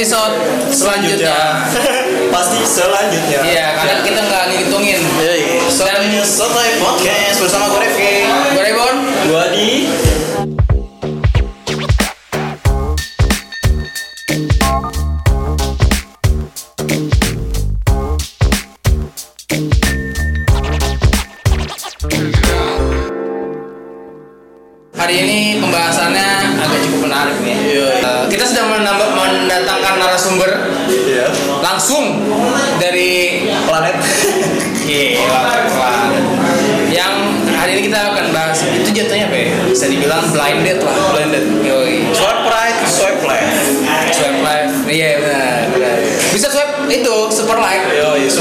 episode selanjutnya. Pasti selanjutnya. Iya, karena kita nggak ngitungin. Sotoy Sotoy Podcast bersama gue Rifki.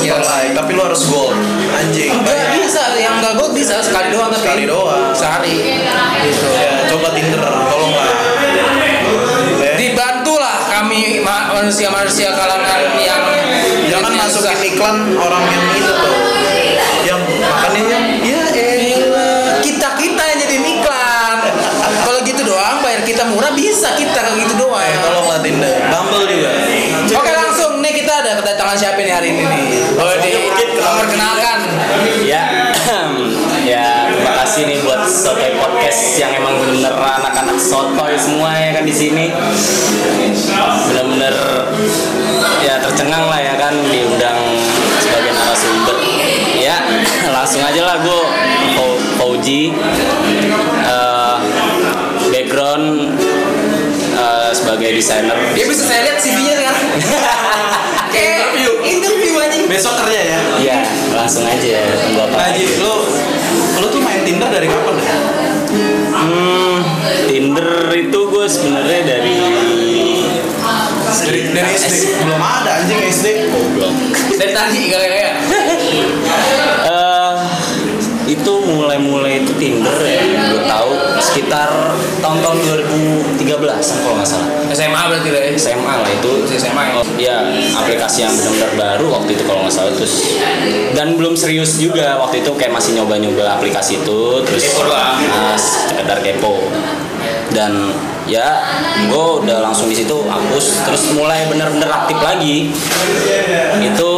Yo, super Iya. like. Tapi lu harus gold. Anjing. Enggak bisa, yang enggak gold bisa sekali doang tapi. Sekali doang. Sehari. Gitu. Ya, coba Tinder, tolong lah. Eh, Dibantulah kami ma- manusia-manusia kalangan yang Jangan yang masukin susah. iklan orang yang itu tuh. Yang makannya yang ya elah. kita kita yang jadi iklan. Kalau gitu doang bayar kita murah bisa kita kayak gitu doang. Eh, tolong lah Tinder. Bumble juga. Oke langsung nih kita ada kedatangan siapa nih hari ini nih? Memperkenalkan. Ya, ya terima kasih nih buat Sotoy Podcast yang emang bener-bener anak-anak sotoy semua ya kan di sini. Bener-bener ya tercengang lah ya kan diundang sebagai narasumber. Ya, langsung aja lah gue Fauji. Eh, background eh, sebagai desainer. Dia bisa saya lihat CV-nya kan? Kayak. Besok kerja ya. Ya, langsung aja tunggu apa. Haji, lu lu tuh main Tinder dari kapan deh? Hmm, Tinder itu gue sebenarnya dari Dari, dari SD. Belum ada anjing SD. belum. Dari tadi kayak Eh, itu mulai-mulai itu Tinder ya, gue tahu sekitar tahun-tahun 2013 kalau nggak salah. SMA berarti lah ya. SMA lah itu SMA ya. Ya aplikasi yang benar-benar baru waktu itu kalau nggak salah terus dan belum serius juga waktu itu kayak masih nyoba-nyoba aplikasi itu terus Kepo doang. nah, sekedar kepo dan ya gue udah langsung di situ hapus terus mulai bener-bener aktif lagi itu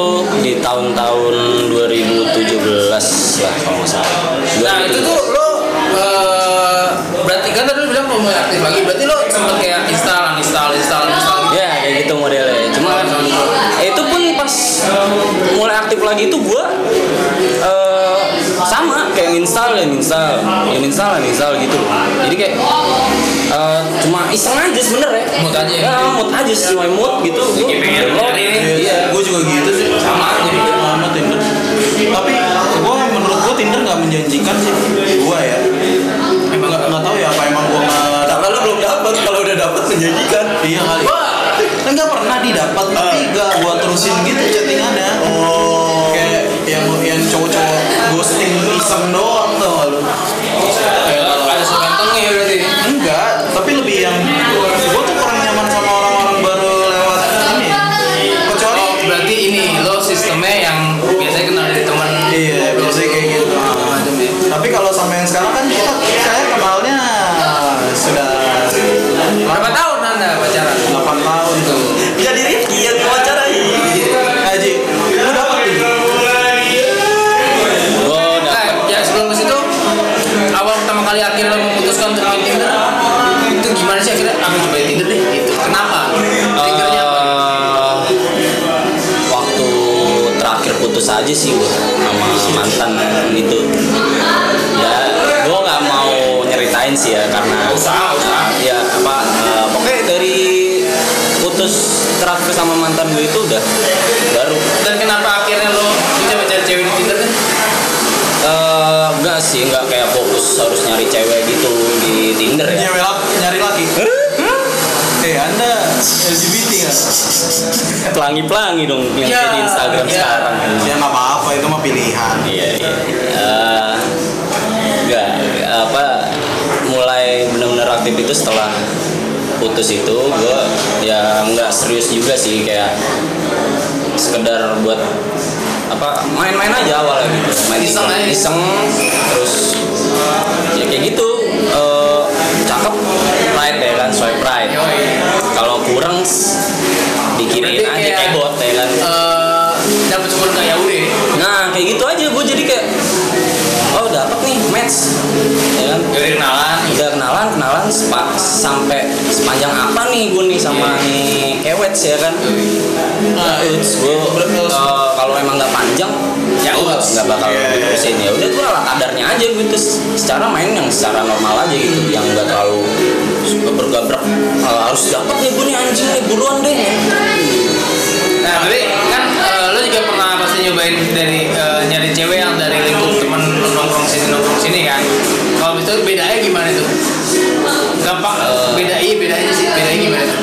di tahun-tahun 2017 lah kalau nggak salah Nah itu tuh lo eh, berarti kan tadi lo bilang mau mulai aktif lagi. Berarti lo sempet kayak install, install, uninstall gitu. Ya kayak gitu modelnya. Cuma eh, itu pun pas mulai aktif lagi itu gua eh, sama kayak install dan install, yang install dan install gitu. Jadi kayak eh, cuma iseng aja sebenernya. Mood aja ya? Ya, mood aja cuma mood gitu. Pengen ini. Iya. Gue juga gitu sih. Sama aja. Sama Tinder. Tapi gue menurut gue Tinder nggak menjanjikan sih. Gue ya. Emang nggak nggak tahu ya apa emang gue nggak. Karena lu belum dapat, kalau udah dapat menjanjikan. Iya kali. Kan nggak pernah didapat tapi nggak gue terusin gitu chattingannya. Oh. Yang yang cowok-cowok ghosting iseng doang tuh lu. Pelangi-pelangi dong yang Ya, kayak di Instagram ya. sekarang Ya nggak apa-apa, itu mah pilihan. Iya iya. Eh, Enggak apa mulai benar-benar aktif itu setelah putus itu gue ya nggak serius juga sih kayak sekedar buat apa main-main aja awalnya gitu main Iseng aja. iseng terus ya kayak gitu eh, cakep right ya kan swipe right kalau kurang Berarti aja kayak- kayak bot ya kan. Eh, dapat syukur nggak ya udah nah kayak gitu aja gue jadi kayak oh dapat nih match. Ya kan? Udah kenalan. Udah kenalan kenalan sepa- sampai sepanjang apa nih gue nih sama nih Kewets ya kan? Nah, Uts gue kalau emang nggak panjang Ya gue uts. nggak bakal Iya, iya. terusin ya udah gue ala kadarnya aja gitu secara main yang secara normal aja gitu yang nggak terlalu bergabrak "Ah, harus dapat nih gue nih anjing nih buruan deh Nah, tapi kan eh, lo juga pernah pasti nyobain dari eh, nyari cewek yang dari lingkup temen nongkrong sini nongkrong sini kan. Kalau itu bedanya gimana tuh? Gampang. beda iya bedanya sih. Bedanya gimana tuh?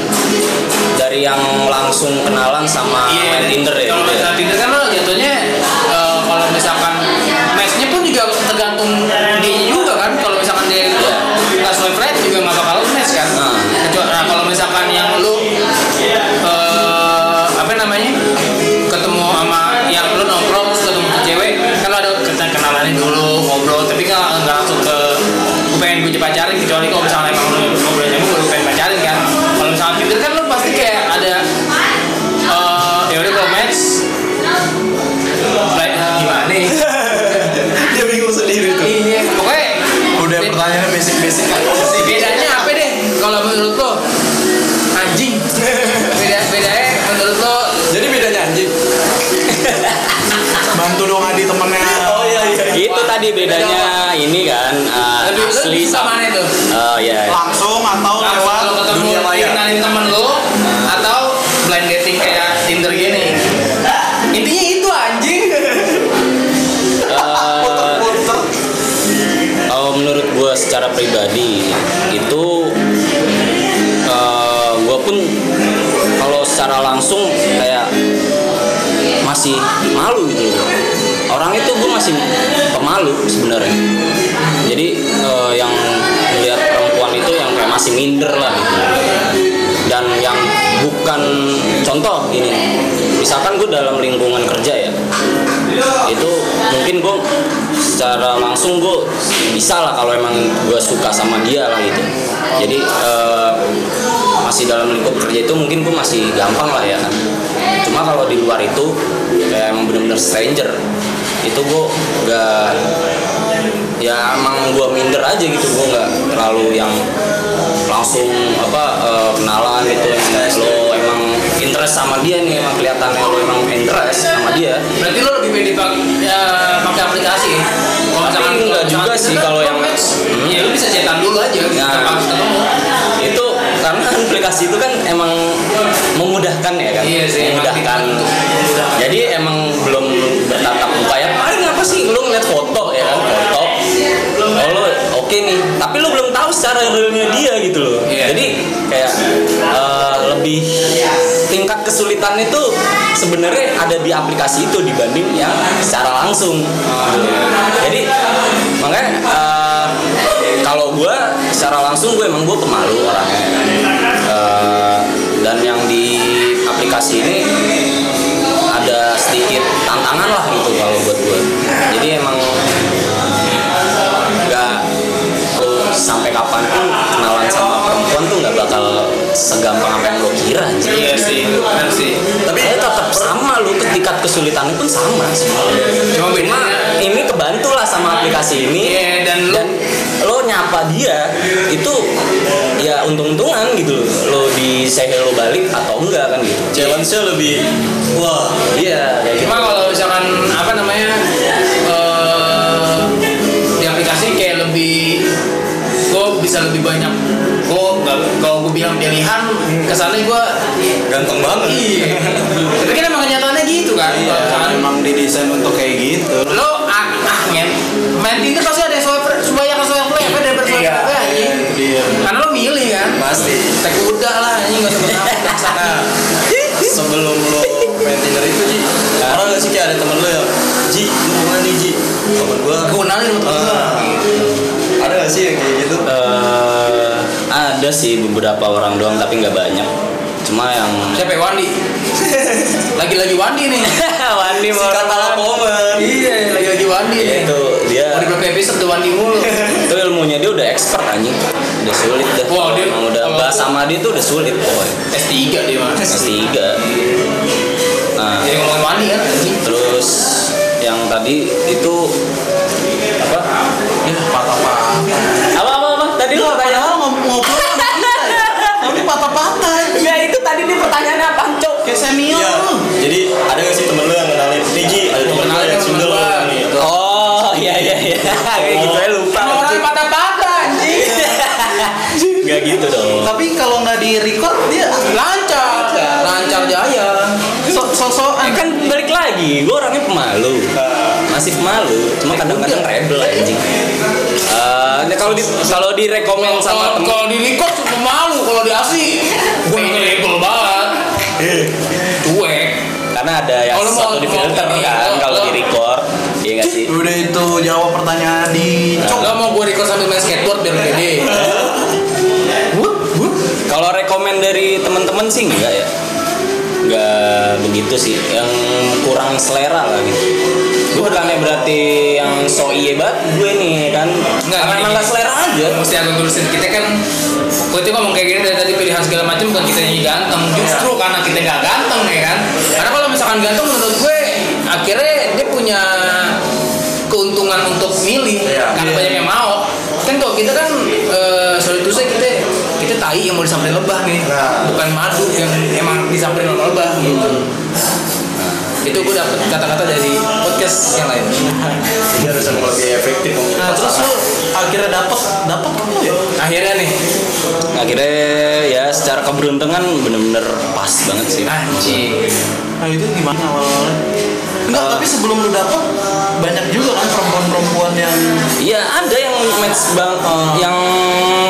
dari yang langsung kenalan sama main Tinder ya Kalau gitu ya. main Tinder kan lo pemalu sebenarnya. Jadi eh, yang melihat perempuan itu yang kayak masih minder lah gitu. Dan yang bukan contoh gini misalkan gue dalam lingkungan kerja ya itu mungkin gue secara langsung gue bisa lah kalau emang gue suka sama dia lah gitu. Jadi eh, masih dalam lingkup kerja itu mungkin gue masih gampang lah ya kan. Cuma kalau di luar itu kayak emang bener-bener stranger itu gue gak ya emang gue minder aja gitu gue nggak terlalu yang langsung apa eh, kenalan gitu yang lo emang interest sama dia nih emang kelihatannya lo emang interest sama dia berarti lo lebih pede pakai ya, pakai aplikasi kalau Tapi enggak juga sih kalau yang- Hmm. ya lo bisa cetan dulu aja Nah. ketemu itu karena aplikasi itu kan emang memudahkan ya kan Iya sih, memudahkan. jadi emang belum bertatap muka ya paling apa sih lu ngeliat foto ya kan? Foto. Oh lo oke nih. Tapi lu belum tahu secara realnya dia gitu loh. Iya. jadi kayak eh, lebih tingkat kesulitan itu sebenarnya ada di aplikasi itu dibanding yang secara langsung. Gitu. jadi makanya eh, kalau gue secara langsung gue emang gue pemalu orangnya. Eh, dan yang di aplikasi ini ada sedikit tantangan lah gitu kalau buat gue jadi emang nggak lo sampai kapan pun kenalan sama perempuan tuh nggak bakal segampang apa yang lo kira anjir iya sih benar sih. Tapi ya tetap sama lo tingkat kesulitannya pun sama. Sebenarnya cuma cuma ini kebantu lah sama aplikasi ini. Iya, dan lo nyapa dia itu ya untung-untungan gitu loh. Lo di say hello balik atau enggak kan gitu. Challenge-nya lebih wah. Iya kayak gitu. Cuma kalau misalkan apa namanya eh, di aplikasi kayak lebih gue bisa lebih banyak. Gue nggak kalau gue bilang pilihan kesannya gue ganteng banget. Iya. Tapi kan emang kenyataannya gitu kan iya Kalau misalkan emang didesain untuk kayak gitu. Lo ah, ah main Tinder pasti pasti. Tek kuda lah anjing nggak usah kenapa nah sebelum lo main Tinder itu Ji orang gak sih kayak ada temen lo yang Ji lu mau nih Ji? Temen gua. Kenalin sama temen Ah. ada gak sih yang kayak gitu? Eh, ada sih beberapa orang doang tapi nggak banyak cuma yang siapa ya Wandi? Lagi-lagi Wandi nih. Wandi si kata lamongan iya lagi-lagi Wandi nih. Itu dia. Mau di berapa episode tuh Wandi mulu? Itu ilmunya dia udah expert anjing. Udah sulit dah. Wah, dia- Emang udah bahas sama dia tuh udah sulit pokoknya. S3 dia mah S3 Mani kan anjing. terus yang tadi itu apa? Ya patah-patah. Kayak senior Iya. lu. Jadi ada gak sih temen lu yang kenalin Niji ada temen lu yang single gitu. oh iya iya iya kayak gitu ya lupa Emang orang patah-patah anjing. nggak gitu dong Tapi kalau nggak di record dia Lancar. Lancar jaya. so Eh, sosokan kan balik lagi gue orangnya pemalu masih pemalu cuma kadang-kadang rebel anjing Eh, kalau di kalau direkomend sama Kalau temen kalau di record cuma malu, kalau di asli gue. Cuek. karena ada yang mau- satu di filter kan kalau- kalau di record iya nggak sih Udah itu jawab pertanyaan di cok. Gak mau gue record sambil main skateboard biar pede. Wup. kalau rekomend dari teman-teman sih enggak ya nggak begitu sih yang kurang selera lah gitu gue bukannya berarti yang so iye banget gue nih kan? Nggak, karena emang nggak gini. selera aja. Mesti aku lurusin kita kan Gue tuh ngomong kayak gini dari tadi pilihan segala macam bukan kita yang ganteng. Justru karena kita nggak ganteng ya kan? Karena kalau misalkan ganteng menurut gue Akhirnya dia punya keuntungan untuk milih. Iya. Karena Iya. banyak yang mau. Kan kalau kita kan eh, Sorry say kita kita tai yang mau disamperin lebah nih. Bukan madu yang emang disamperin lebah gitu itu gue dapet kata-kata dari podcast yang lain Jadi harus lebih efektif Nah terus lu akhirnya dapat dapat kan lu ya? akhirnya nih akhirnya ya secara keberuntungan bener-bener pas banget sih anjing Nah itu gimana awalnya? Enggak, Eh. tapi sebelum lu dapet banyak juga kan perempuan-perempuan yang Iya ada yang match bang yang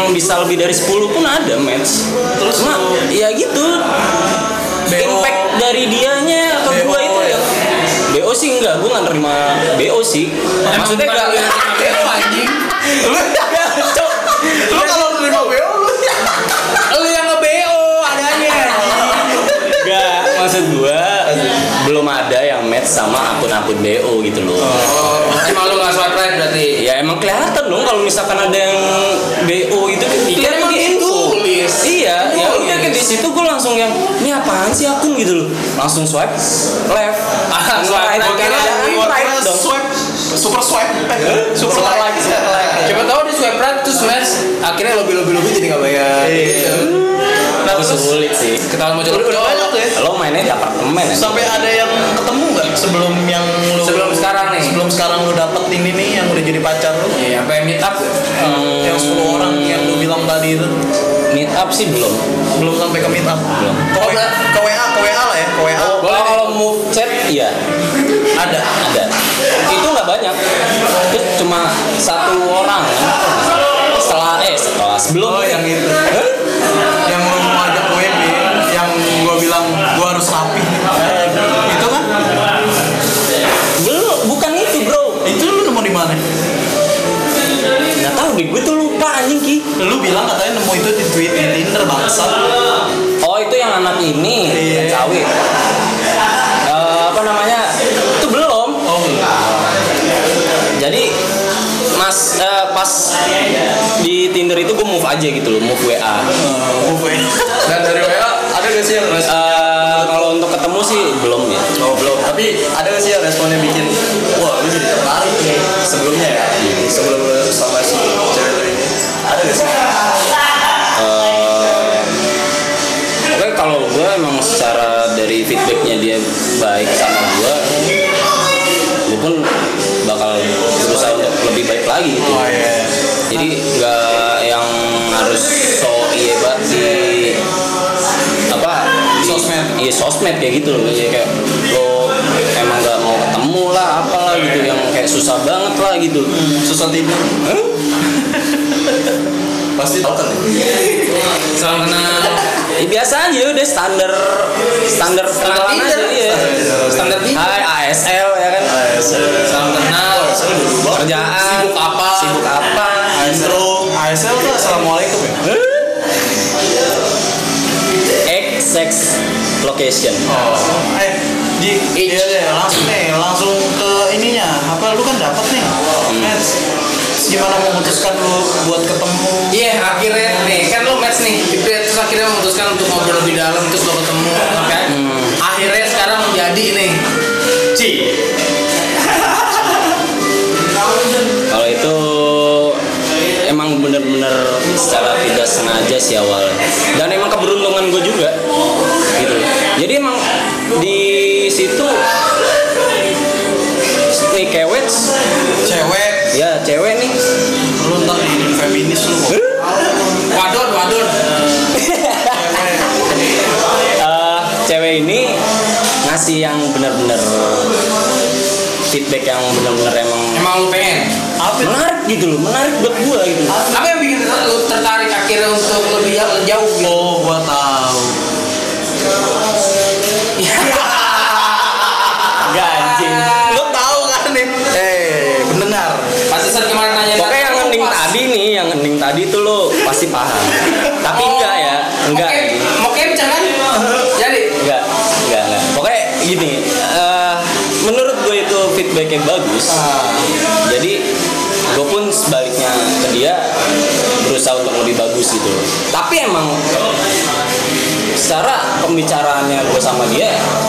bisa lebih dari 10 pun ada match. Terus cuma lu- ya gitu. BO. Impact dari dianya ke BO gua. BO sih enggak, gua nggak nerima BO sih. Maksudnya enggak BO, anjing lu Cok. lu kalau nerima BO lu lu yang nge BO adanya Enggak, maksud gua belum ada yang match sama akun-akun BO gitu loh. oh, emang lu gak swipe right berarti Ya emang kelihatan dong kalau misalkan ada yang BO itu kelihatan situ gue langsung yang ini apaan sih akun gitu loh. Langsung swipe left. Ah, swipe right. Kira right dong. swipe super swipe super Super like like, super like. coba tahu di swipe right terus match akhirnya lobby lobby lobby jadi gak bayar gitu. Nah, terus sulit sih. ketahuan mau coba udah banyak tuh ya Lo mainnya di apartemen ya? sampai ada yang ketemu nggak sebelum yang lu Sebelum sekarang nih. sebelum sekarang lu dapet ini nih yang udah jadi pacar lu Iya, sampai meet up Hmm, yang 10 orang yang lu bilang tadi itu meet up sih belum. belum sampai ke meet up Belum. ke, WA, ke WA ke WA lah ya ke WA Oh, Boleh kalau move chat iya ada ada. Itu nggak banyak. Itu cuma satu orang kan. Setelah eh setelah sebelum oh yang itu yang lu mau ajak gue yang gue bilang gue harus rapi itu kan belum bukan itu bro. itu lu nemu di mana Nggak tahu deh, gue tuh lupa anjing ki. lu bilang katanya nemu itu di tweet di Tinder bangsat Oh itu yang anak ini, Iya. yang cawit. Eh, apa namanya? Itu belum. oh Jadi mas eh, pas di Tinder itu gue move aja gitu loh, move WA. gue Dan dari WA ada gak sih yang? Eh, kalau untuk ketemu sih belum ya. Oh belum, tapi ada gak sih yang responnya bikin Wah lu jadi tertarik nih sebelumnya ya Sebelum lu sama si sih? Eh, Oke kalau gue emang secara dari feedbacknya dia baik sama gue, gue pun bakal berusaha untuk lebih baik lagi gitu. oh iya Jadi nggak yang harus so iya banget di apa di- Sosmed. Iya sosmed kayak gitu loh. Jadi kayak lo emang nggak mau ketemu lah apalah gitu yang kayak susah banget lah gitu. susah tidur Pasti tau kan salam kenal Ya, biasa aja udah standar standar standar aja iya. standar Hai ASL ya kan. salam kenal Kerjaan. Sibuk apa? Sibuk apa? intro ASL tuh assalamualaikum ya X sex location. oh eh di iya deh langsung nih langsung gimana memutuskan lu buat ketemu iya yeah, akhirnya nih kan lu match nih terus akhirnya memutuskan untuk ngobrol lebih dalam terus lo ketemu oke? hmm. akhirnya sekarang jadi nih Ci kalau itu emang bener-bener secara tidak sengaja sih awal gitu loh menarik buat gua gitu Apa yang bikin lu tertarik akhirnya untuk lebih jauh gitu? Oh, gua tahu. Gak anjing Lu tahu kan nih? Eh, pendengar. Pasti saat kemarin nanya pokoknya yang hening tadi nih yang hening tadi tuh lo pasti paham tapi enggak ya enggak Oke, mau capture kan? Jadi enggak enggak enggak pokoknya gini eh, menurut gue itu feedbacknya bagus jadi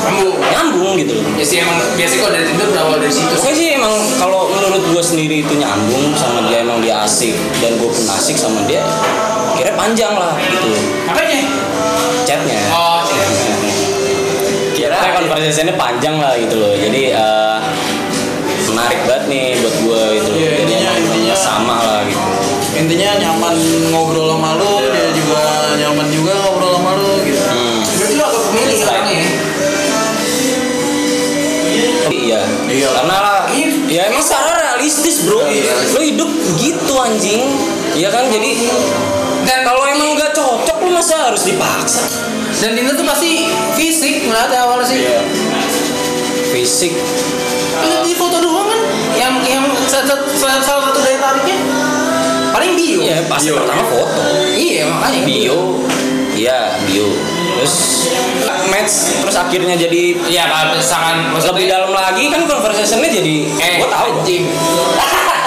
kamu nyambung gitu loh ya sih emang biasa kalau dari Tinder berawal dari situ. Pokoknya sih emang kalau menurut gue sendiri itu nyambung sama dia emang dia asik dan gue pun asik sama dia kira panjang lah gitu Apanya? chatnya Oh, iya. kira konversasinya panjang lah gitu loh jadi eh, menarik banget nih buat gue gitu loh Iya, jadi intinya- sama lah gitu Intinya nyaman ngobrol sama lu, dia juga nyaman juga ngobrol iya Iya. karena lah Iya. ya emang secara realistis bro lo hidup gitu anjing Iya kan jadi Dan kalau emang nggak cocok lu masa harus dipaksa dan Tinder tuh pasti fisik ngeliatnya awalnya sih. Iya. fisik Lihat di foto doang kan? Yang yang salah, satu daya tariknya paling bio. Iya pasti pertama foto Iya makanya. bio iya bio terus match terus akhirnya jadi Iya kalau misalkan lebih dalam lagi kan conversationnya jadi eh gua tahu anjing.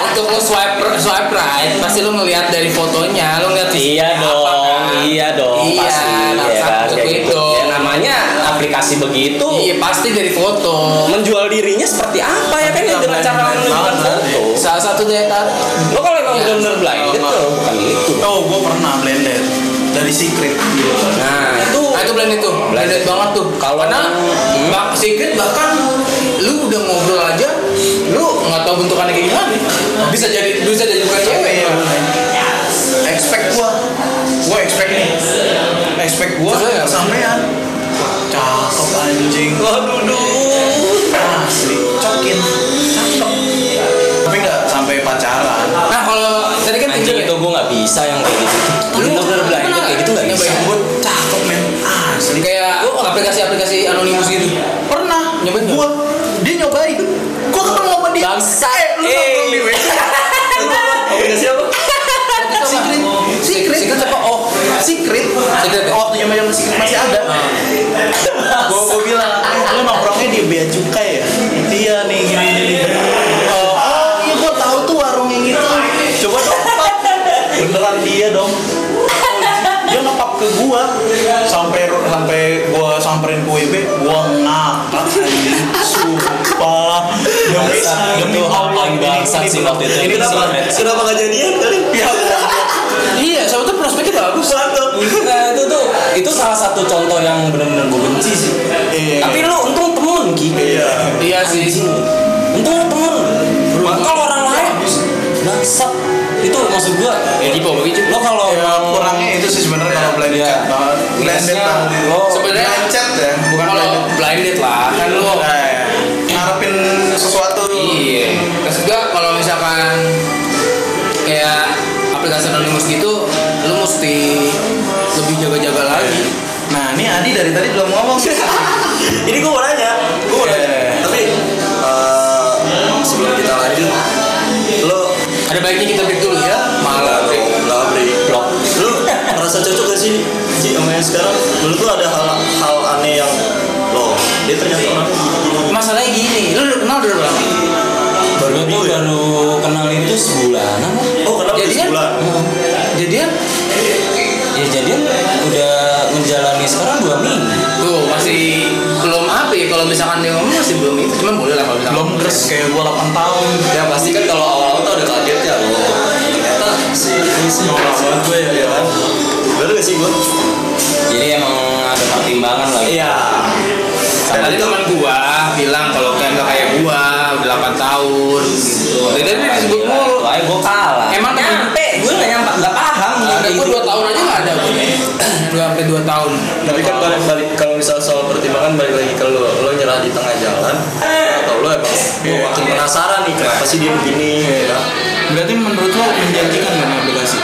Untuk lu swipe swipe right pasti lu ngelihat dari fotonya, lu ngeliat iya dong apa, kan? iya dong Iya, pasti nah, ya kan kayak gue gitu itu. ya namanya aplikasi begitu Iya pasti dari foto. menjual dirinya seperti apa ya kan Iya, dengan cara menunjukkan foto Salah satu daya tarik. lo kalau emang Iya. benar-benar blinded Sama. tuh bukan itu Oh, gua pernah blended dari secret. nah itu itu blended tuh, blended banget tuh. Kalau Karena yang- bak secret bahkan lu udah ngobrol aja, lu nggak tahu bentukannya kayak gimana. Bisa jadi bisa jadi bukan cewek ya. Expect gua. Gua expect nih. Expect gua sampean. Cakep anjing. waduh Asli, cokin. Cakep. Tapi nggak sampai pacaran. Nah kalau tadi kan anjing itu gue nggak bisa yang kayak gitu Lu bener-bener kayak gitu nggak bisa aplikasi-aplikasi anonimus gitu. Pernah Nyobain gua dia nyobain. Gua ketemu sama dia. Bangsa, Eh, lu nongkrong di WC. aplikasi apa Secret. Secret. Secret apa? Oh, Secret. Secret? Oh, waktu zaman secret masih ada. Gua gua bilang, lu nongkrongnya di bea cukai ya? Iya nih gini gini. Oh, iya gua tahu tuh warung yang itu. Coba dong. Beneran dia dong. Dia ngepap ke gua sampai gua samperin ke WB, gua ngakak. Sumpah. Demi demi Itu hal Allah bangsat sih waktu itu. Ini kenapa? Kenapa gak jadian kali? Ya iya, siapa tuh prospeknya bagus. nah itu tuh itu salah satu contoh yang benar-benar gue benci sih Iya. tapi lu untung temen ki Iya. Iya sih. untung temen kalau orang lain bangsat itu maksud gua Ya tipe begitu. lo kalau Ya, kurangnya itu sih sebenarnya kalau Iya. banget. Blended Minusnya, banget. lo- Sebenarnya Blind chat ya, bukan kalau blinded lah kan lu Nah, ya. ngarepin sesuatu. Iya. Terus juga kalau misalkan kayak aplikasi anonimus gitu, lu mesti lebih jaga-jaga lagi. Nah, ini Adi dari tadi belum ngomong. Ini gue mau nanya, gue mau nanya. Iya. Tapi eh, sebelum kita lanjut, lo Ada baiknya kita break dulu ya. Malah break. nggak break blok. Lo merasa cocok gak sih Ji sama yang sekarang? Menurut lo ada hal hal aneh yang lo dia ternyata begini. Masalahnya gini, lu udah kenal udah berapa? baru tuh ya? baru kenal itu sebulan apa Oh kenapa Jadian? di sebulan? Jadian ya jadian udah menjalani sekarang dua minggu tuh masih belum apa ya kalau misalkan dia ngomong masih belum itu, cuman boleh lah kalau misalkan. belum gres kayak gua 8 tahun. Ya pasti kan kalau awal-awal tuh ada kagetnya lo. Ternyata si ini sih norak banget gue ya, ya kan? Bener gak sih gue? jadi emang ada pertimbangan lah Iya. Tadi teman gua bilang kalau 8 tahun gitu. Dari tadi disebut mulu. Wah, gue kalah. Emang nyampe, gue nggak nyampe, nggak paham. Ah, ada gue dua tahun aja nggak ada gue dua sampai dua tahun Tapi kan balik balik kalau misal soal pertimbangan balik lagi ke lo, lo nyerah di tengah jalan atau lo emang lo makin penasaran nih kenapa sih dia begini gitu kan? Berarti menurut lo menjanjikan kan aplikasi?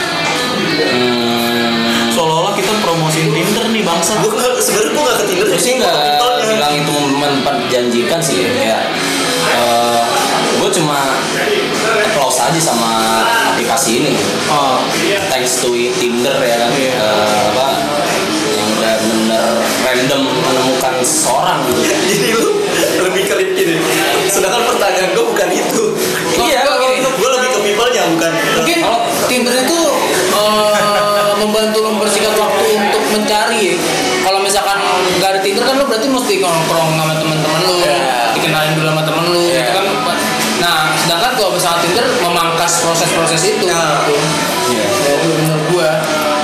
Hmm, Seolah-olah kita promosiin Tinder nih bangsa. Gue nggak- sebenarnya gue gak ke Tinder gue sih nggak bilang itu memperjanjikan sih ya. kayak gue cuma applause aja sama aplikasi ini Oh, thanks to Tinder ya kan Iya. Eh, apa yang udah bener random menemukan seseorang gitu Jadi lu lebih ke gini. Sedangkan pertanyaan gue bukan itu. Iya, gue lebih ke people-nya bukan. mungkin Tinder itu eh, membantu mempersingkat waktu untuk mencari kalau misalkan nggak ada Tinder kan lo berarti mesti nongkrong sama teman-teman lo Iya. dikenalin dulu sama temen lo Iya. gitu kan nah sedangkan kalau misalkan Tinder memangkas proses-proses itu Nah. gitu Iya. Ya, menurut gua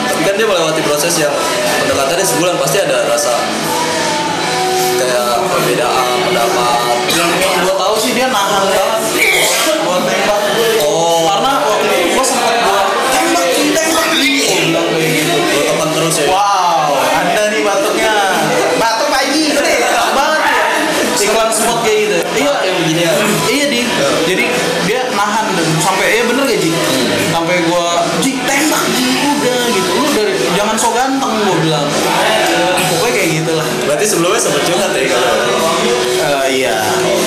Tapi kan dia melewati proses yang pendekatannya sebulan pasti ada rasa kayak perbedaan pendapat. yang, gue tahu sih dia nahan banget Sempat curhat ya kalau. Eh iya.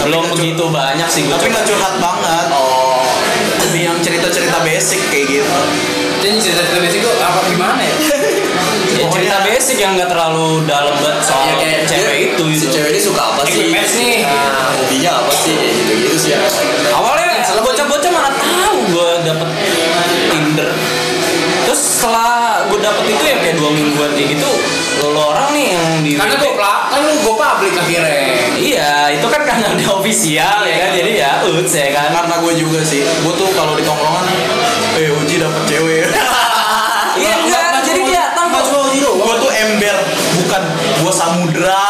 belum begitu banyak sih gue Tapi nggak curhat banget. Oh. Lebih yang cerita-cerita basic kayak gitu. jadi cerita-cerita basic itu apa gimana ya ya, cerita basic yang nggak terlalu dalam banget soal Ya kayak cewek itu Si gitu cewek ini suka apa sih? Nih. Nah, hobinya apa sih? Kayak gitu-gitu sih ya. awalnya setelah gue dapet itu ya kayak dua mingguan kayak gitu lo, lo orang nih yang di karena gue kan lu gue publik akhirnya. Iya itu kan karena dia official ya kan jadi ya uts ya kan. Karena gue juga sih. Gue tuh kalau di tongkrongan, eh Uji dapet cewek. iya enggak jadi dia tanpa gue tuh ember, bukan gue samudra.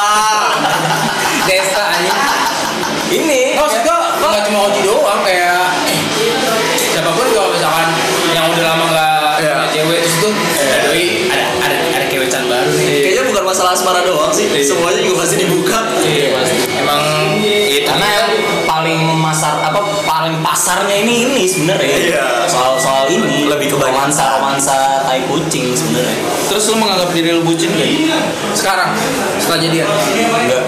desa aja ini maksud gue nggak cuma Oji doang kayak masalah asmara doang sih. Semuanya juga pasti dibuka. iya pasti emang itu karena yang paling masar apa paling pasarnya ini ini sebenarnya Iya. soal soal ini Lebih ke romansa romansa tai kucing sebenarnya Terus lu menganggap diri lu bucin gak? sekarang setelah jadian enggak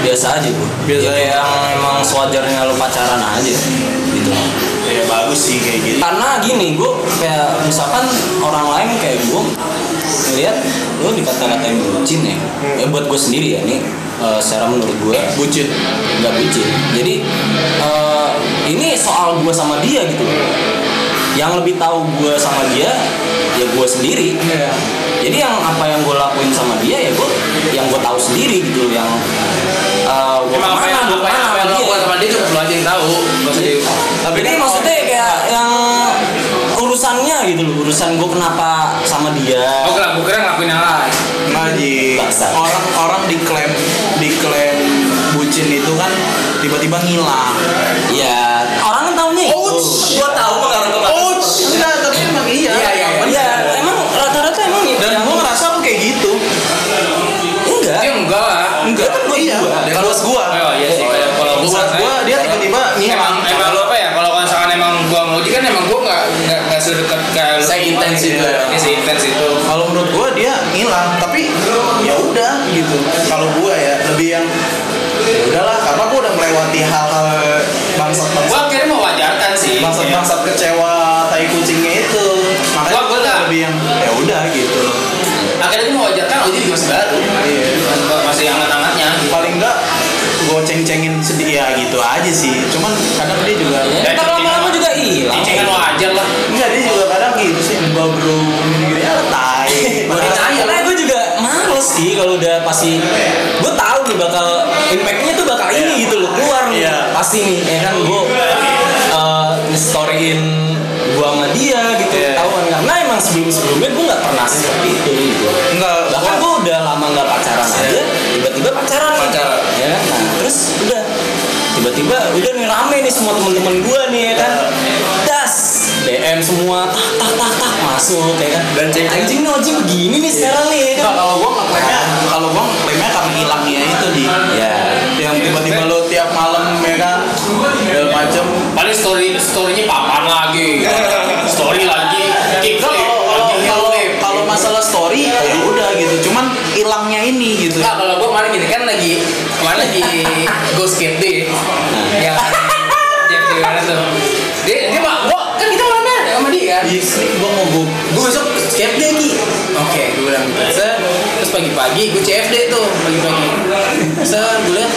biasa aja bu Biasa Ya, yang emang sewajarnya lo pacaran aja gitu Ya bagus sih kayak gitu. karena gini gue kayak misalkan orang lain kayak gue ngeliat lo dikata-katain bucin ya. Ya buat gue sendiri ya nih eh, secara menurut gue Bucin. nggak bucin. Jadi eh, ini soal gue sama dia gitu yang lebih tahu gue sama dia ya gue sendiri. Iya. jadi yang apa yang gue lakuin sama dia ya gue yang gue tahu sendiri gitu yang eh, gue apa yang gue ke mana apa yang sama lo dia lakukan sama dia cuma lo aja yang tahu. Usah tapi ini maksudnya kayak yang urusannya gitu loh urusan gue kenapa sama dia. Oh kira gue kira Bangsa. Orang-orang diklaim diklaim bucin itu kan tiba-tiba ngilang. ya orang kan tahunya itu Gua tahu mengarah ke mana. Enggak, tapi emang iya. Iya, iya, iya. ya emang rata-rata emang Dan yang gue ngerasa lu kayak gitu. enggak dia enggak lah Enggak, iya. Kalau gua. oh iya sih kalau gua dia tiba-tiba emang ngilang. emang lo apa ya kalau misalkan emang gua mau kan emang gua nggak nggak nggak sedekat kayak lu Seintens itu ya. Iya, seintens itu Kalau menurut gua dia ngilang, tapi ya udah gitu. Kalau gua ya lebih yang ya udahlah karena gua udah melewati hal-hal bangsat-bangsat gua akhirnya mewajarkan sih bangsat-bangsat kecewa tai kucingnya itu. Makanya tak- lebih yang ya udah gitu. akhirnya gua mewajarkan oh jadi masih baru Iya. masih hangat-hangatnya Paling enggak gua ceng-cengin sedih ya gitu aja sih. Cuman kadang dia juga ya, juga hilang cincingan wajar lah. Enggak dia juga kadang gitu sih enggak bro gini-gini ah tai. Karena lah gue juga males sih kalau udah pasti. Gue tahu nih bakal impactnya tuh bakal ini gitu loh keluar nih. Iya. pasti nih ya kan? Gue uh, storyin gue sama dia gitu. Iya. tahu kan? Karena emang sebelum sebelumnya gue nggak pernah seperti itu gitu. Enggak, bahkan gue udah lama nggak pacaran aja tiba-tiba pacaran. Pacaran. ya kan? Nah terus udah tiba-tiba udah nih rame nih semua temen-temen gue nih ya kan? Das DM semua tak tak tak tak masuk kayak kan? Dan cek- anjing nih Oji begini nih sekarang nih ya Enggak, kan kalau gua ngeklaimnya kalau gua ngeklaimnya karena hilangnya itu di. Ya yang tiba-tiba lo tiap malam ya kan? Segala macam paling story storynya papan lagi. Story lagi. Kick story ya udah gitu cuman hilangnya ini gitu. Nah, kalau gue kemarin gini kan lagi kemarin lagi go skate day yang Jeff di mana tuh? Dia dia mah gua kan kita malam sama dia kan? Iya sih, gua mau gua gue besok skate day ki. Oke gue bilang gitu terus pagi-pagi gue CFD tuh pagi-pagi. Set, gue lihat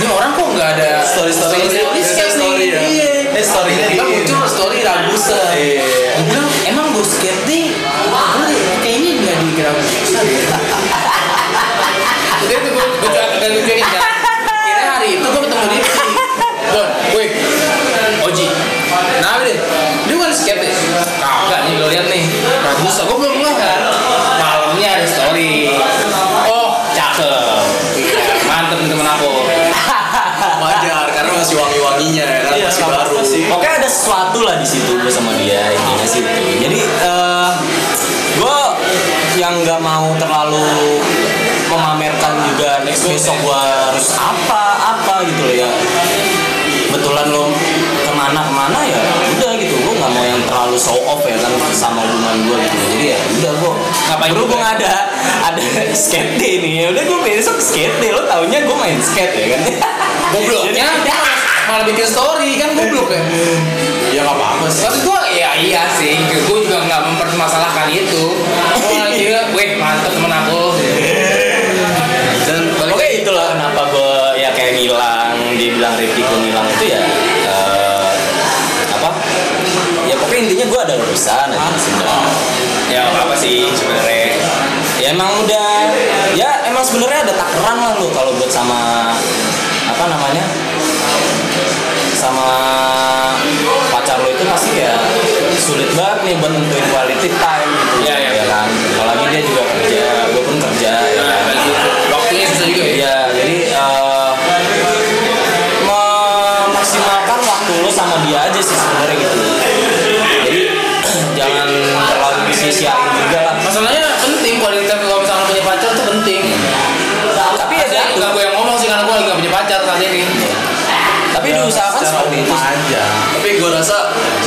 ini orang kok nggak ada story story. story skate story ya iya. Eh story tiba muncul story Ragusa. Iya. gue bilang emang gue skate day gue deh Udah itu gue gue agak gue kan? Kira hari itu gue ketemu dia di Don, woi Oji Nah deh, dia skate deh Kagak nih lo lihat nih. Ragusa, gue belum ngeh kan? Malamnya ada story. Oh, cakep. Mantep nih temen aku. Wajar karena masih wangi-wanginya ya kan? Iya, masih baru. Pokoknya ada sesuatu lah di situ gue sama dia intinya sih. Itu. Jadi gue yang nggak mau terlalu memamerkan juga next besok gue harus apa apa gitu loh ya. Betulan lo ke mana ke mana ya udah gitu. Gue nggak mau yang terlalu show off ya kan sama hubungan gue gitu. Jadi ya udah gue Ngapain berhubung juga? ada ada skate day nih ya udah gue besok skate day lo taunya gue main skate ya kan? Gobloknya? Dia malah, bikin story kan goblok ya? Ya nggak apa-apa sih. Maksud gue ya iya sih. Gue juga nggak mempermasalahkan itu. Gue lagi weh mantep temen aku. Dan oke. itulah kenapa gue ya kayak ngilang dibilang Rifki gue ngilang itu ya eh, apa? Ya pokoknya intinya gue ada urusan aja sebenarnya. Ya apa-apa sih sebenarnya. Ya emang udah ya emang sebenarnya ada takeran lah lu kalau buat sama apa namanya sama pacar lo itu pasti ya sulit banget nih buat nentuin quality time gitu Iya, iya. ya kan apalagi dia juga kerja gue pun kerja ya Nah, kan bagi waktunya susah juga ya Iya, jadi eh, memaksimalkan waktu lo sama dia aja sih sebenarnya gitu. Jadi jangan terlalu disia-siain juga lah. Masalahnya penting kualitas diusahakan secara seperti itu. aja. Tapi gue rasa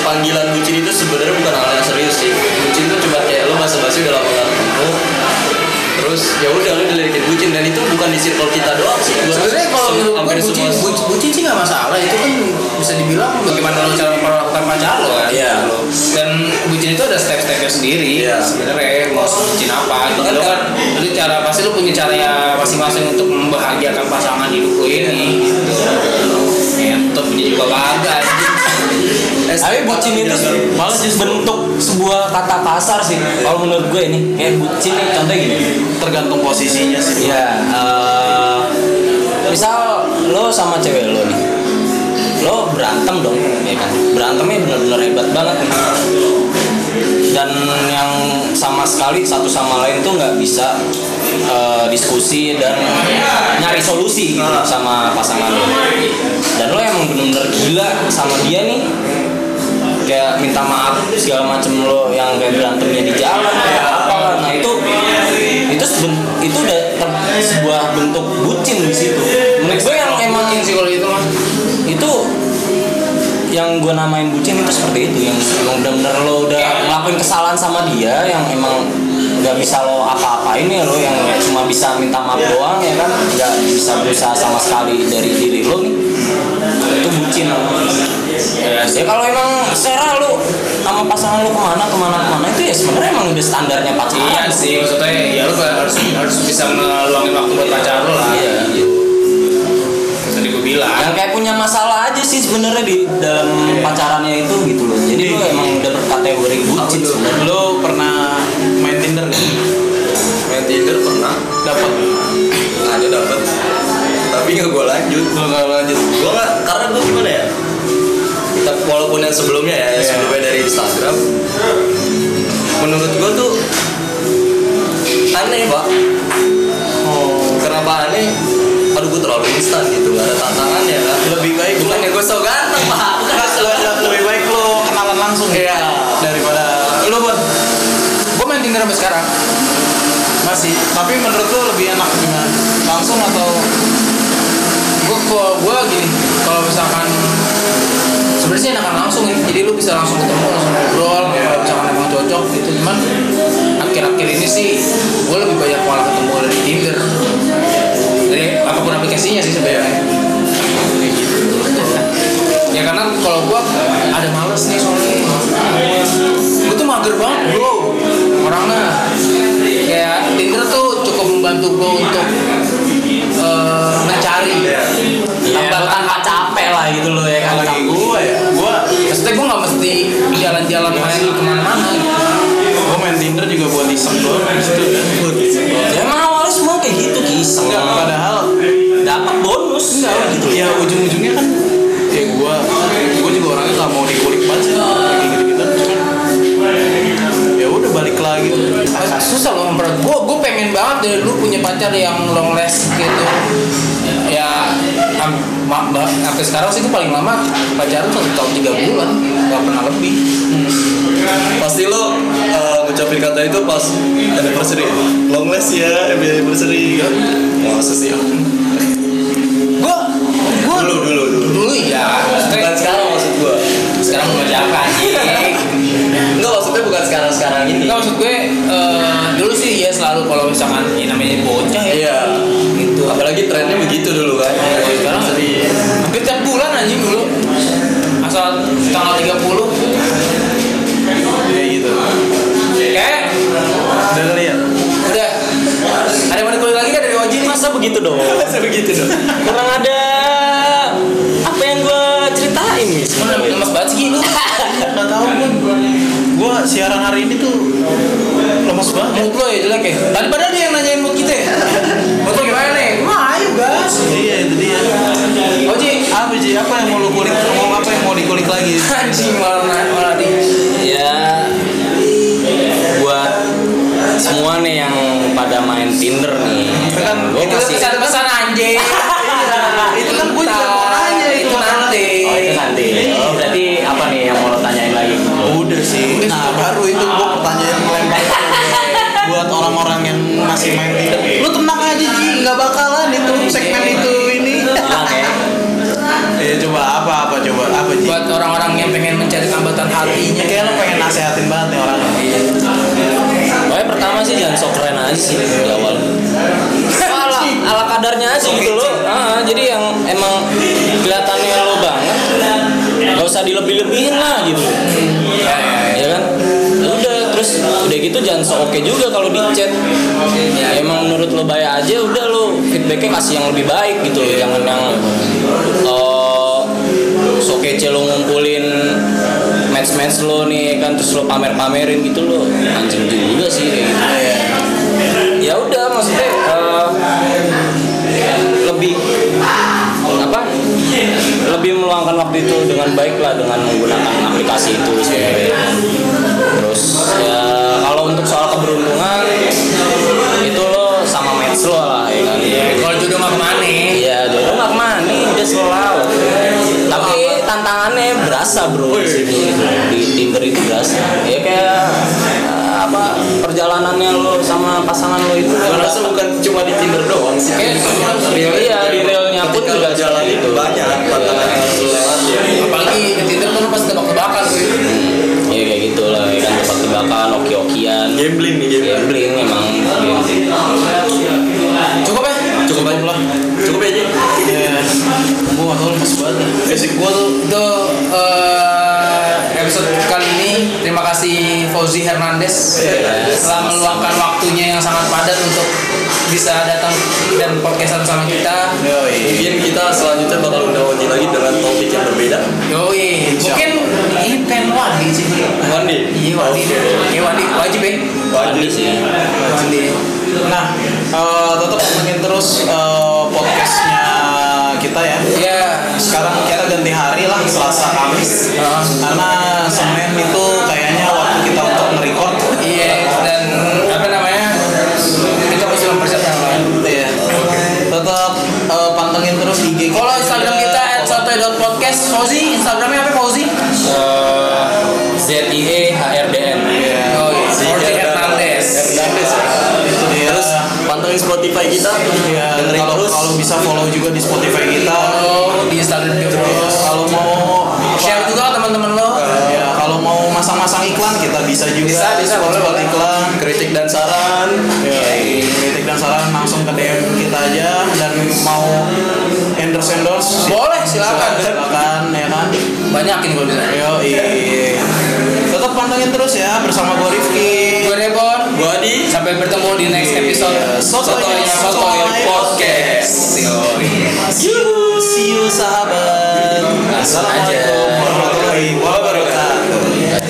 panggilan bucin itu sebenarnya bukan hal yang serius sih. Bucin itu cuma kayak lo basa-basi udah lama gak ketemu. Terus ya udah lo dilirikin bucin. Dan itu bukan di circle kita doang sih. Sebenarnya kalau menurut gue hampir bucin, semua bucin, bucin sih nggak masalah. Itu kan bisa dibilang bagaimana lo cara memperlakukan pacar lo kan Iya. dan bucin itu ada step-stepnya sendiri Iya. sebenarnya. Mau bucin apa gitu. Kan- kan lu cara pasti lo punya cara ya masing-masing untuk membahagiakan pasangan hidup lo ini Ngentot punya juga. Eh, Tapi bucin itu malah sih bentuk sebuah kata kasar sih. Kalau menurut gue ini kayak bucin nih contohnya gini. tergantung posisinya sih Ya, eh, misal lo sama cewek lo nih, lo berantem dong, ya kan? Berantemnya benar-benar hebat banget nih. Dan yang sama sekali satu sama lain tuh nggak bisa eh, diskusi dan nyari solusi gitu sama pasangan lo. Dan lo emang benar-benar gila sama dia nih, kayak minta maaf segala macem lo yang kayak berantemnya di jalan kayak apa nah itu itu seben- itu udah ter- sebuah bentuk bucin di situ. Menurut gue yang emang sih kalau itu mah itu yang gue namain bucin itu seperti itu. Yang emang bener-bener lo udah ngelakuin kesalahan sama dia yang emang nggak bisa lo apa-apain ya lo yang cuma bisa minta maaf doang ya kan? Nggak bisa berusaha sama sekali dari diri lo nih. Itu bucin ya, ya kalau emang serah lo sama pasangan lo ke mana ke mana ke mana itu ya sebenarnya emang udah standarnya pacaran. Iya sih, maksudnya ya lu harus harus bisa ngeluangin waktu buat pacar lu lah. Iya. Tadi gue bilang. yang kayak punya masalah aja sih sebenarnya di dalam pacarannya itu gitu loh. Jadi lo emang udah berkategori bucin sebenarnya. lo pernah Tinder. Gak? main Tinder pernah? Dapat ada dapat tapi nggak gue lanjut. Lo nggak lanjut. Gue nggak karena gue gimana ya? Tapi walaupun yang sebelumnya ya yang Iya. sebelumnya dari Instagram. Menurut gue tuh aneh pak. Oh. Kenapa aneh? Aduh gue terlalu instan gitu nggak ada tantangannya kan? Lebih baik lo bukannya gue so ganteng pak. Bukan Nggak, le- le- lebih baik lo kenalan langsung bener sampai sekarang? Masih. Tapi menurut lo lebih enak gimana? Langsung atau gue kalau gue gini. Kalau misalkan sebenarnya enakan langsung ya. Jadi lu bisa langsung ketemu langsung ngobrol yeah. misalkan emang cocok gitu. Cuman akhir-akhir ini sih gue lebih banyak malah ketemu dari Tinder. Dari apa pun aplikasinya sih sebenarnya. Ya karena kalau gue ada males nih soalnya. Gue tuh mager banget bro orangnya kayak Tinder tuh cukup membantu gua untuk eh, mencari Iya, lu tanpa capek lah gitu loh ya kan. lagi gue ya gue maksudnya gue nggak mesti jalan-jalan main ke mana-mana gitu. gue main Tinder juga buat iseng doang kan Ya emang awalnya semua kayak gitu kisah. enggak padahal Dapat bonus. enggak gitu ya ujung-ujungnya kan ya gue gue juga orangnya nggak mau dikulik banget sih lagi Ah, susah loh memperat gue gue pengen banget dari dulu punya pacar yang long last gitu. Ya sampai sekarang sih gue paling lama pacaran satu tahun tiga bulan. Nggak pernah lebih. Pasti lo uh, ngucapin kata itu pas anniversary. Long last ya, anniversary. Masa sih? gue gue Dulu, dulu, dulu. Dulu ya Bukan sekarang maksud gua. Sekarang anjing Enggak bukan sekarang-sekarang ini Enggak maksud gue eh, dulu sih ya selalu kalau misalkan ya namanya bocah ya Iya gitu. Apalagi trennya begitu dulu kan sekarang Jadi hampir tiap bulan anjing dulu. Asal tanggal 30 ya gitu kayak udah kali ya udah ada yang mau dikulik lagi kan dari Oji nih? Masa begitu dong? Masa begitu dong Kurang ada apa yang gue ceritain nih sebenarnya. lemas banget sih lu. nggak tahu gue gue siaran hari ini tuh lemes banget Mood lo ya jelek ya. Tadi padahal dia yang nanyain mood kita ya. Mood lo gimana nih? Mah ayo gas. iya itu dia Oji, apa sih apa yang mau lu kulik mau apa yang mau dikulik lagi anjing malah malah di. Ya buat semua nih yang pada main Tinder nih. Itu kan- gue ngasih pesan-pesan anjing. sih nah baru itu gue pertanyaan lempar buat orang-orang yang masih main Tinder lu tenang aja Ji nggak bakalan itu segmen itu ini ya. ya coba apa apa coba apa Ji Buat orang-orang yang pengen mencari tambatan hatinya. kayak lu pengen nasehatin banget nih orang Pokoknya pertama sih jangan sok keren aja sih di awal. ala, ala kadarnya aja gitu loh. Ah, jadi yang emang kelihatannya lo nggak usah dilebih-lebihin lah gitu. Ya, ya, kan? Udah terus udah gitu jangan sok oke juga kalau di chat. Ya, emang menurut lo baik aja udah lo feedbacknya kasih yang lebih baik gitu jangan yang oh, sok kece lo ngumpulin match match lo nih kan terus lo pamer pamerin gitu lo. Anjing juga sih kayak gitu. Ya udah maksudnya eh, lebih lebih meluangkan waktu itu dengan baik lah dengan menggunakan aplikasi itu sebenarnya terus ya kalau untuk soal keberuntungan itu lo sama match lo lah ya kan Kalau jodoh mah ke mana? Iya, jodoh nggak ke mana, udah selalu. Tapi tantangannya berasa bro di sini di Tinder itu berasa. Ya kayak apa perjalanannya lo sama pasangan lo itu. Gue rasa bukan cuma di Tinder doang sih Kayak Iya di realnya pun juga jalan itu banyak tantangan harus lewatin apalagi di Tinder kan lu pasti tebak-tebakan tuh. Ya kayak gitu lah, ya kan tebak-tebakan, oki-okian. Gambling nih gambling Gambling emang gambling. Cukup ya? Cukup aja lah Cukup aja ya gue gak tau lemes banget basic gue tuh Itu eh, episode kali ini terima kasih Fauzi Hernandez telah meluangkan waktunya yang sangat padat untuk bisa datang dan podcastan sama kita. Yoi. Mungkin kita selanjutnya bakal undang Oji lagi dengan topik yang berbeda Yoi, mungkin ini pengen Wandi sih. Wandi? Iya Wandi. Iya Wandi wajib ya. Wajib sih. Wandi. Nah, eh, tetap pantengin terus eh, podcastnya kita ya. Ya, Sekarang kita ganti hari lah, Selasa Kamis. Karena Senin itu kayaknya Spotify kita. Ya, kalau terus. kalau bisa follow juga di Spotify kita. Follow di Instagram juga Terus kalau mau share juga teman-teman lo ya kalau mau masang-masang iklan kita bisa juga. Bisa, bisa, boleh. iklan. kritik dan saran. Ya, kritik dan saran langsung ke DM kita aja dan mau endorse endorse boleh silakan silakan ya kan. banyakin kalau bisa Yo, tetap pantengin terus ya bersama gue Rifki, gue Rebon, gue Adi. Sampai bertemu di next iya. episode Soto Soto ya, ya, ya. Podcast. See you, see you sahabat. Assalamualaikum warahmatullahi wabarakatuh.